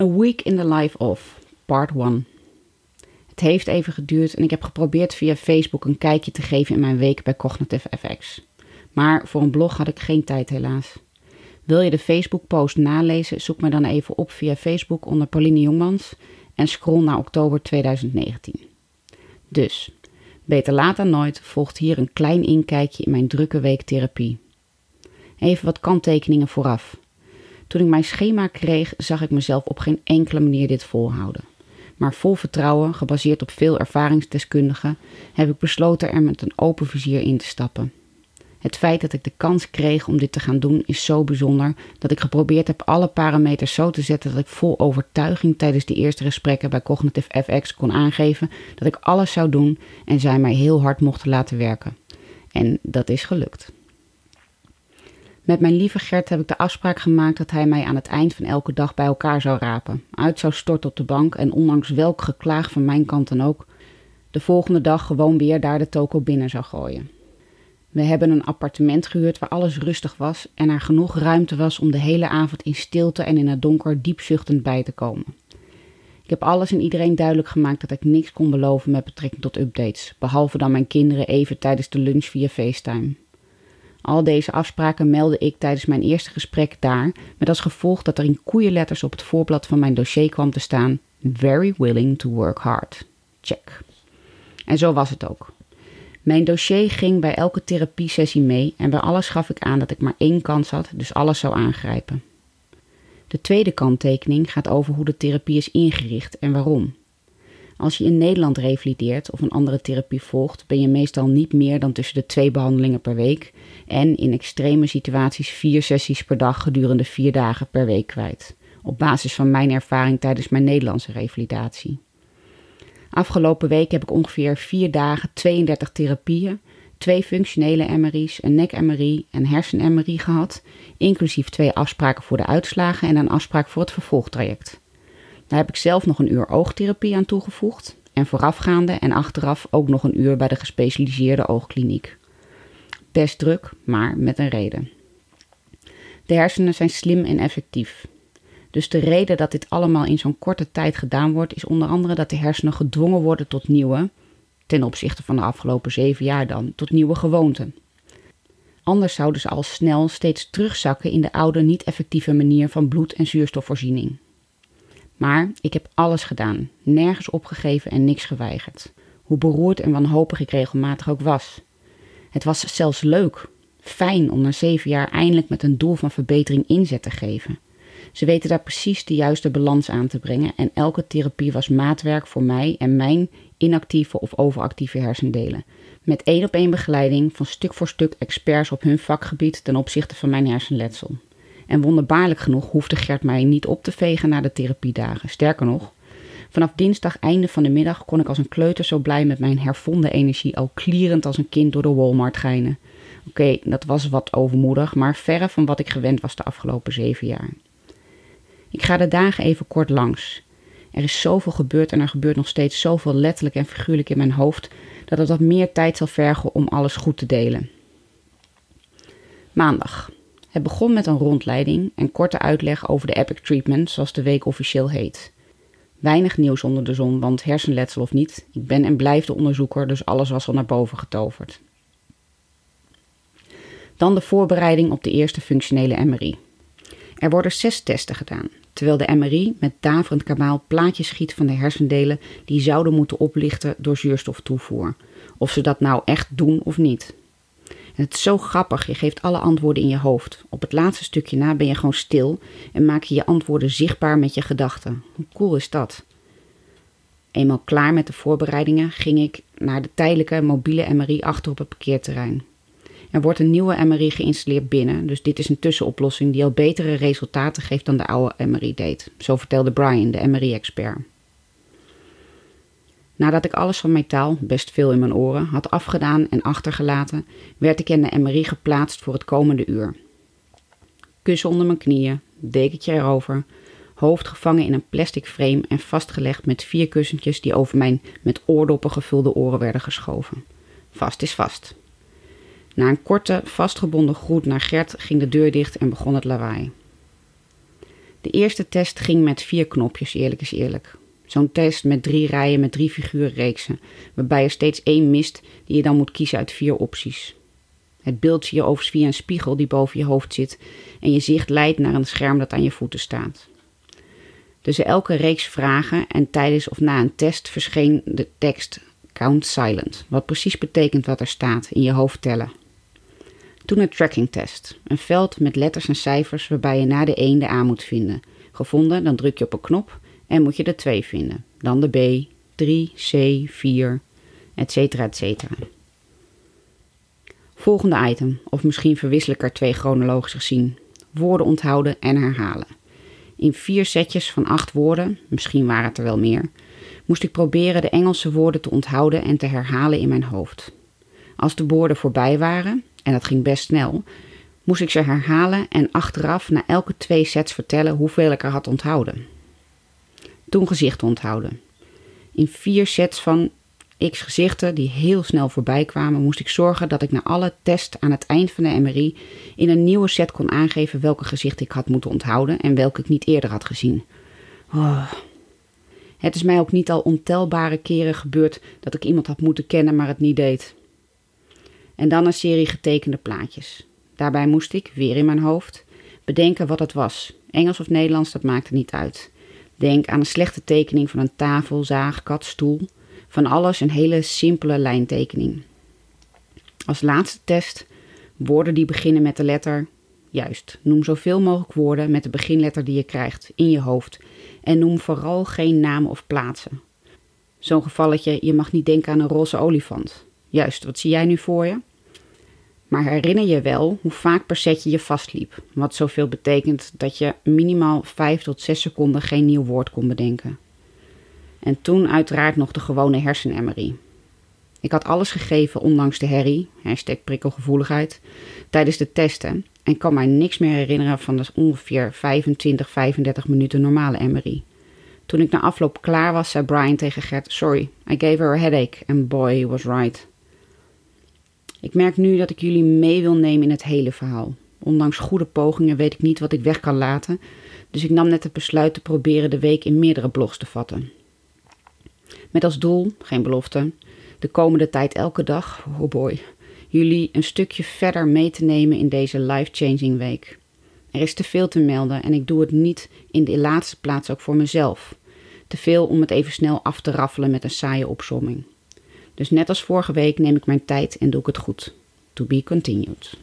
A Week in the Life of, Part 1. Het heeft even geduurd en ik heb geprobeerd via Facebook een kijkje te geven in mijn week bij Cognitive FX. Maar voor een blog had ik geen tijd helaas. Wil je de Facebook-post nalezen? Zoek me dan even op via Facebook onder Pauline Jongmans en scroll naar oktober 2019. Dus, beter laat dan nooit, volgt hier een klein inkijkje in mijn drukke week therapie. Even wat kanttekeningen vooraf. Toen ik mijn schema kreeg, zag ik mezelf op geen enkele manier dit volhouden. Maar vol vertrouwen, gebaseerd op veel ervaringsdeskundigen, heb ik besloten er met een open vizier in te stappen. Het feit dat ik de kans kreeg om dit te gaan doen is zo bijzonder dat ik geprobeerd heb alle parameters zo te zetten dat ik vol overtuiging tijdens de eerste gesprekken bij Cognitive FX kon aangeven dat ik alles zou doen en zij mij heel hard mochten laten werken. En dat is gelukt. Met mijn lieve Gert heb ik de afspraak gemaakt dat hij mij aan het eind van elke dag bij elkaar zou rapen, uit zou storten op de bank en ondanks welk geklaag van mijn kant dan ook, de volgende dag gewoon weer daar de toko binnen zou gooien. We hebben een appartement gehuurd waar alles rustig was en er genoeg ruimte was om de hele avond in stilte en in het donker diep zuchtend bij te komen. Ik heb alles en iedereen duidelijk gemaakt dat ik niks kon beloven met betrekking tot updates, behalve dan mijn kinderen even tijdens de lunch via FaceTime. Al deze afspraken meldde ik tijdens mijn eerste gesprek daar, met als gevolg dat er in koeienletters op het voorblad van mijn dossier kwam te staan: Very willing to work hard. Check. En zo was het ook. Mijn dossier ging bij elke therapiesessie mee en bij alles gaf ik aan dat ik maar één kans had, dus alles zou aangrijpen. De tweede kanttekening gaat over hoe de therapie is ingericht en waarom. Als je in Nederland revalideert of een andere therapie volgt, ben je meestal niet meer dan tussen de twee behandelingen per week en in extreme situaties vier sessies per dag gedurende vier dagen per week kwijt. Op basis van mijn ervaring tijdens mijn Nederlandse revalidatie. Afgelopen week heb ik ongeveer vier dagen 32 therapieën, twee functionele MRI's, een nek-MRI en hersen-MRI gehad, inclusief twee afspraken voor de uitslagen en een afspraak voor het vervolgtraject. Daar heb ik zelf nog een uur oogtherapie aan toegevoegd en voorafgaande en achteraf ook nog een uur bij de gespecialiseerde oogkliniek. Best druk, maar met een reden. De hersenen zijn slim en effectief. Dus de reden dat dit allemaal in zo'n korte tijd gedaan wordt, is onder andere dat de hersenen gedwongen worden tot nieuwe, ten opzichte van de afgelopen zeven jaar dan, tot nieuwe gewoonten. Anders zouden ze al snel steeds terugzakken in de oude niet-effectieve manier van bloed- en zuurstofvoorziening. Maar ik heb alles gedaan, nergens opgegeven en niks geweigerd. Hoe beroerd en wanhopig ik regelmatig ook was. Het was zelfs leuk, fijn om na zeven jaar eindelijk met een doel van verbetering inzet te geven. Ze weten daar precies de juiste balans aan te brengen en elke therapie was maatwerk voor mij en mijn inactieve of overactieve hersendelen. Met één op één begeleiding van stuk voor stuk experts op hun vakgebied ten opzichte van mijn hersenletsel. En wonderbaarlijk genoeg hoefde Gert mij niet op te vegen na de therapiedagen. Sterker nog, vanaf dinsdag einde van de middag kon ik als een kleuter zo blij met mijn hervonden energie al klierend als een kind door de Walmart geinen. Oké, dat was wat overmoedig, maar verre van wat ik gewend was de afgelopen zeven jaar. Ik ga de dagen even kort langs. Er is zoveel gebeurd en er gebeurt nog steeds zoveel letterlijk en figuurlijk in mijn hoofd dat het wat meer tijd zal vergen om alles goed te delen. Maandag. Het begon met een rondleiding en korte uitleg over de Epic Treatment, zoals de week officieel heet. Weinig nieuws onder de zon, want hersenletsel of niet, ik ben en blijf de onderzoeker, dus alles was al naar boven getoverd. Dan de voorbereiding op de eerste functionele MRI. Er worden zes testen gedaan, terwijl de MRI met daverend kabaal plaatjes schiet van de hersendelen die zouden moeten oplichten door zuurstoftoevoer. Of ze dat nou echt doen of niet. Het is zo grappig, je geeft alle antwoorden in je hoofd. Op het laatste stukje na ben je gewoon stil en maak je je antwoorden zichtbaar met je gedachten. Hoe cool is dat? Eenmaal klaar met de voorbereidingen ging ik naar de tijdelijke mobiele MRI achter op het parkeerterrein. Er wordt een nieuwe MRI geïnstalleerd binnen, dus dit is een tussenoplossing die al betere resultaten geeft dan de oude MRI deed. Zo vertelde Brian, de MRI-expert. Nadat ik alles van metaal, best veel in mijn oren, had afgedaan en achtergelaten, werd ik in de MRI geplaatst voor het komende uur. Kussen onder mijn knieën, dekentje erover, hoofd gevangen in een plastic frame en vastgelegd met vier kussentjes die over mijn met oordoppen gevulde oren werden geschoven. Vast is vast. Na een korte, vastgebonden groet naar Gert ging de deur dicht en begon het lawaai. De eerste test ging met vier knopjes, eerlijk is eerlijk. Zo'n test met drie rijen met drie figuurreeksen, waarbij je steeds één mist die je dan moet kiezen uit vier opties. Het beeld zie je overigens via een spiegel die boven je hoofd zit en je zicht leidt naar een scherm dat aan je voeten staat. Tussen elke reeks vragen en tijdens of na een test verscheen de tekst Count Silent, wat precies betekent wat er staat in je hoofd tellen. Toen een tracking test, een veld met letters en cijfers waarbij je na de 1 de A moet vinden. Gevonden, dan druk je op een knop en moet je de 2 vinden. Dan de B, 3, C, 4, etc. etc. Volgende item, of misschien verwissel ik er twee chronologisch gezien. Woorden onthouden en herhalen. In vier setjes van acht woorden, misschien waren het er wel meer, moest ik proberen de Engelse woorden te onthouden en te herhalen in mijn hoofd. Als de woorden voorbij waren, en dat ging best snel, moest ik ze herhalen en achteraf na elke twee sets vertellen hoeveel ik er had onthouden. Toen gezichten onthouden. In vier sets van x gezichten die heel snel voorbij kwamen, moest ik zorgen dat ik na alle tests aan het eind van de MRI in een nieuwe set kon aangeven welke gezichten ik had moeten onthouden en welke ik niet eerder had gezien. Oh. Het is mij ook niet al ontelbare keren gebeurd dat ik iemand had moeten kennen, maar het niet deed. En dan een serie getekende plaatjes. Daarbij moest ik, weer in mijn hoofd, bedenken wat het was. Engels of Nederlands, dat maakte niet uit. Denk aan een slechte tekening van een tafel, zaag, kat, stoel. Van alles een hele simpele lijntekening. Als laatste test woorden die beginnen met de letter. Juist, noem zoveel mogelijk woorden met de beginletter die je krijgt in je hoofd. En noem vooral geen namen of plaatsen. Zo'n gevalletje, je mag niet denken aan een roze olifant. Juist, wat zie jij nu voor je? Maar herinner je wel hoe vaak per setje je vastliep, wat zoveel betekent dat je minimaal 5 tot 6 seconden geen nieuw woord kon bedenken. En toen uiteraard nog de gewone hersenemerie. Ik had alles gegeven ondanks de herrie, hashtag prikkelgevoeligheid, tijdens de testen en kan mij niks meer herinneren van de ongeveer 25, 35 minuten normale emery. Toen ik na afloop klaar was, zei Brian tegen Gert: Sorry, I gave her a headache. And boy, was right. Ik merk nu dat ik jullie mee wil nemen in het hele verhaal. Ondanks goede pogingen weet ik niet wat ik weg kan laten, dus ik nam net het besluit te proberen de week in meerdere blogs te vatten. Met als doel, geen belofte, de komende tijd elke dag, oh boy, jullie een stukje verder mee te nemen in deze life-changing week. Er is te veel te melden en ik doe het niet in de laatste plaats ook voor mezelf. Te veel om het even snel af te raffelen met een saaie opsomming. Dus net als vorige week neem ik mijn tijd en doe ik het goed. To be continued.